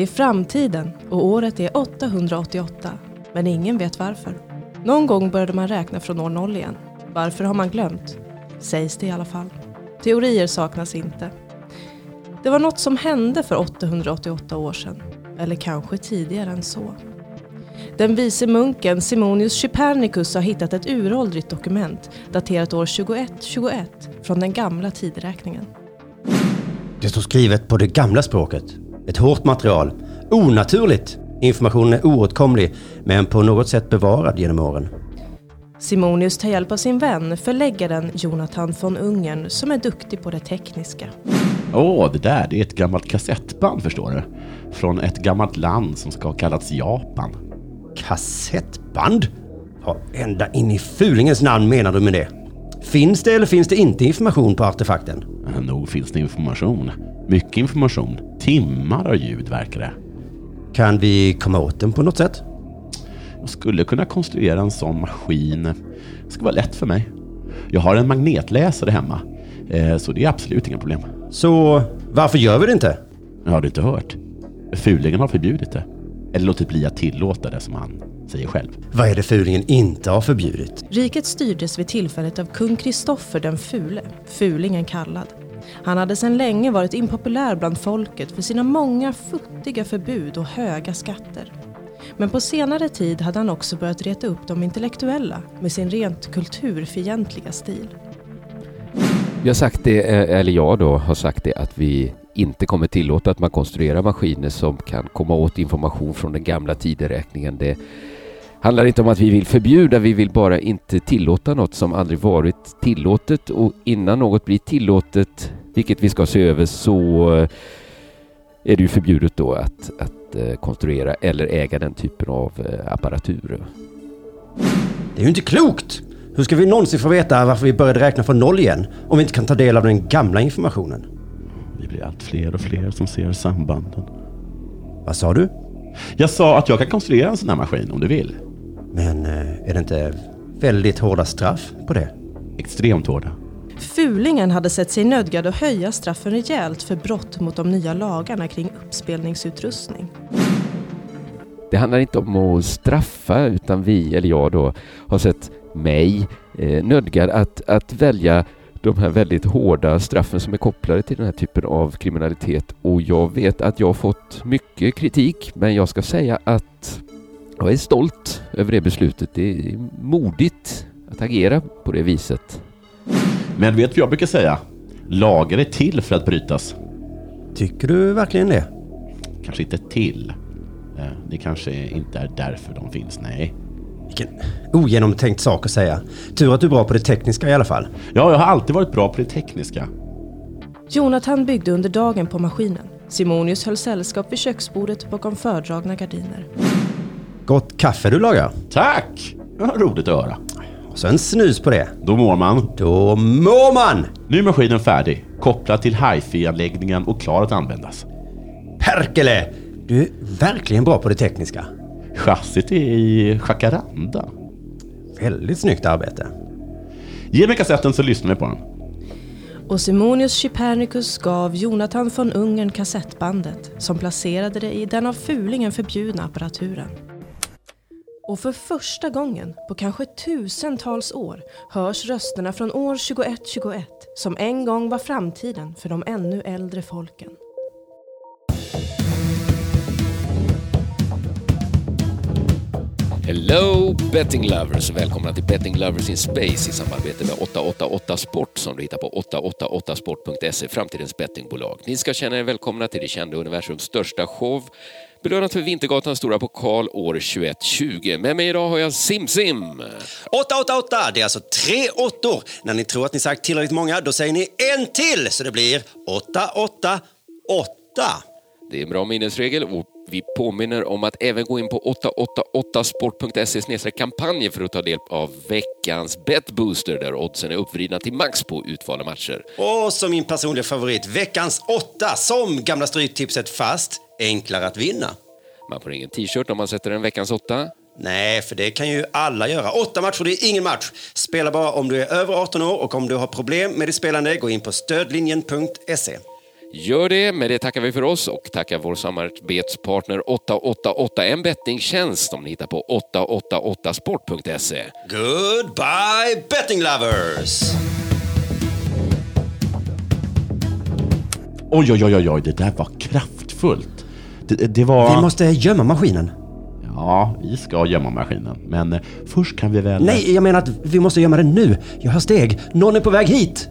Det är framtiden och året är 888. Men ingen vet varför. Någon gång började man räkna från år noll igen. Varför har man glömt? Sägs det i alla fall. Teorier saknas inte. Det var något som hände för 888 år sedan. Eller kanske tidigare än så. Den vise munken Simonius Chypernicus har hittat ett uråldrigt dokument daterat år 2121 från den gamla tideräkningen. Det står skrivet på det gamla språket. Ett hårt material. Onaturligt. Informationen är oåtkomlig, men på något sätt bevarad genom åren. Simonius tar hjälp av sin vän, förläggaren Jonathan von Ungern, som är duktig på det tekniska. Åh, oh, det där det är ett gammalt kassettband förstår du. Från ett gammalt land som ska ha kallats Japan. Kassettband? Ja, ända in i fulingens namn menar du med det? Finns det eller finns det inte information på artefakten? Nog finns det information. Mycket information. Timmar av ljud verkar det. Kan vi komma åt den på något sätt? Jag skulle kunna konstruera en sån maskin. Det ska vara lätt för mig. Jag har en magnetläsare hemma, eh, så det är absolut inga problem. Så varför gör vi det inte? Jag har du inte hört? Fulingen har förbjudit det. Eller låtit bli att tillåta det som han säger själv. Vad är det fulingen inte har förbjudit? Riket styrdes vid tillfället av kung Kristoffer den fule, fulingen kallad. Han hade sedan länge varit impopulär bland folket för sina många futtiga förbud och höga skatter. Men på senare tid hade han också börjat reta upp de intellektuella med sin rent kulturfientliga stil. Vi har sagt det, eh, eller jag då, har sagt det att vi inte kommer tillåta att man konstruerar maskiner som kan komma åt information från den gamla tideräkningen. Det handlar inte om att vi vill förbjuda, vi vill bara inte tillåta något som aldrig varit tillåtet och innan något blir tillåtet, vilket vi ska se över, så eh, är det ju förbjudet då att, att eh, konstruera eller äga den typen av apparatur. Det är ju inte klokt! Hur ska vi någonsin få veta varför vi började räkna från noll igen om vi inte kan ta del av den gamla informationen? Vi blir allt fler och fler som ser sambanden. Vad sa du? Jag sa att jag kan konstruera en sån här maskin om du vill. Men eh, är det inte väldigt hårda straff på det? Extremt hårda. Fulingen hade sett sig nödgad att höja straffen rejält för brott mot de nya lagarna kring uppspelningsutrustning. Det handlar inte om att straffa utan vi, eller jag då, har sett mig eh, nödgad att, att välja de här väldigt hårda straffen som är kopplade till den här typen av kriminalitet och jag vet att jag har fått mycket kritik men jag ska säga att jag är stolt över det beslutet. Det är modigt att agera på det viset. Men vet du vad jag brukar säga? Lagar är till för att brytas. Tycker du verkligen det? Kanske inte till. Eh, det kanske inte är därför de finns, nej. Vilken ogenomtänkt sak att säga. Tur att du är bra på det tekniska i alla fall. Ja, jag har alltid varit bra på det tekniska. Jonathan byggde under dagen på maskinen. Simonius höll sällskap vid köksbordet bakom fördragna gardiner. Gott kaffe du lagar. Tack! Det var roligt att höra. Och så en snus på det. Då mår man. Då mår man! Nu är maskinen färdig, kopplad till hifi-anläggningen och klar att användas. Perkele! Du är verkligen bra på det tekniska. Chassit är i jacaranda. Väldigt snyggt arbete. Ge mig kassetten så lyssnar vi på den. Och Simonius Chypernicus gav Jonathan von Ungern kassettbandet som placerade det i den av fulingen förbjudna apparaturen. Och för första gången på kanske tusentals år hörs rösterna från år 2121 som en gång var framtiden för de ännu äldre folken. Hello betting lovers! Välkomna till Betting Lovers in Space i samarbete med 888 Sport som du hittar på 888sport.se, framtidens bettingbolag. Ni ska känna er välkomna till det kända universums största show belönat för Vintergatans stora pokal år 2120. Med mig idag har jag Simsim. 888, det är alltså tre åttor. När ni tror att ni sagt tillräckligt många, då säger ni en till, så det blir 888. Det är en bra minnesregel och vi påminner om att även gå in på 888sport.se kampanjer för att ta del av veckans betbooster där oddsen är uppvridna till max på utvalda matcher. Och som min personliga favorit, veckans åtta, som gamla stryktipset fast, enklare att vinna. Man får ingen t-shirt om man sätter en veckans åtta. Nej, för det kan ju alla göra. Åtta matcher, det är ingen match. Spela bara om du är över 18 år och om du har problem med ditt spelande, gå in på stödlinjen.se. Gör det, med det tackar vi för oss och tackar vår samarbetspartner 888, en bettingtjänst som ni hittar på 888sport.se. Goodbye betting lovers! Oj, oj, oj, oj, oj, det där var kraftfullt. Det, det var... Vi måste gömma maskinen. Ja, vi ska gömma maskinen. Men eh, först kan vi väl... Nej, jag menar att vi måste gömma den nu. Jag hör steg. Någon är på väg hit.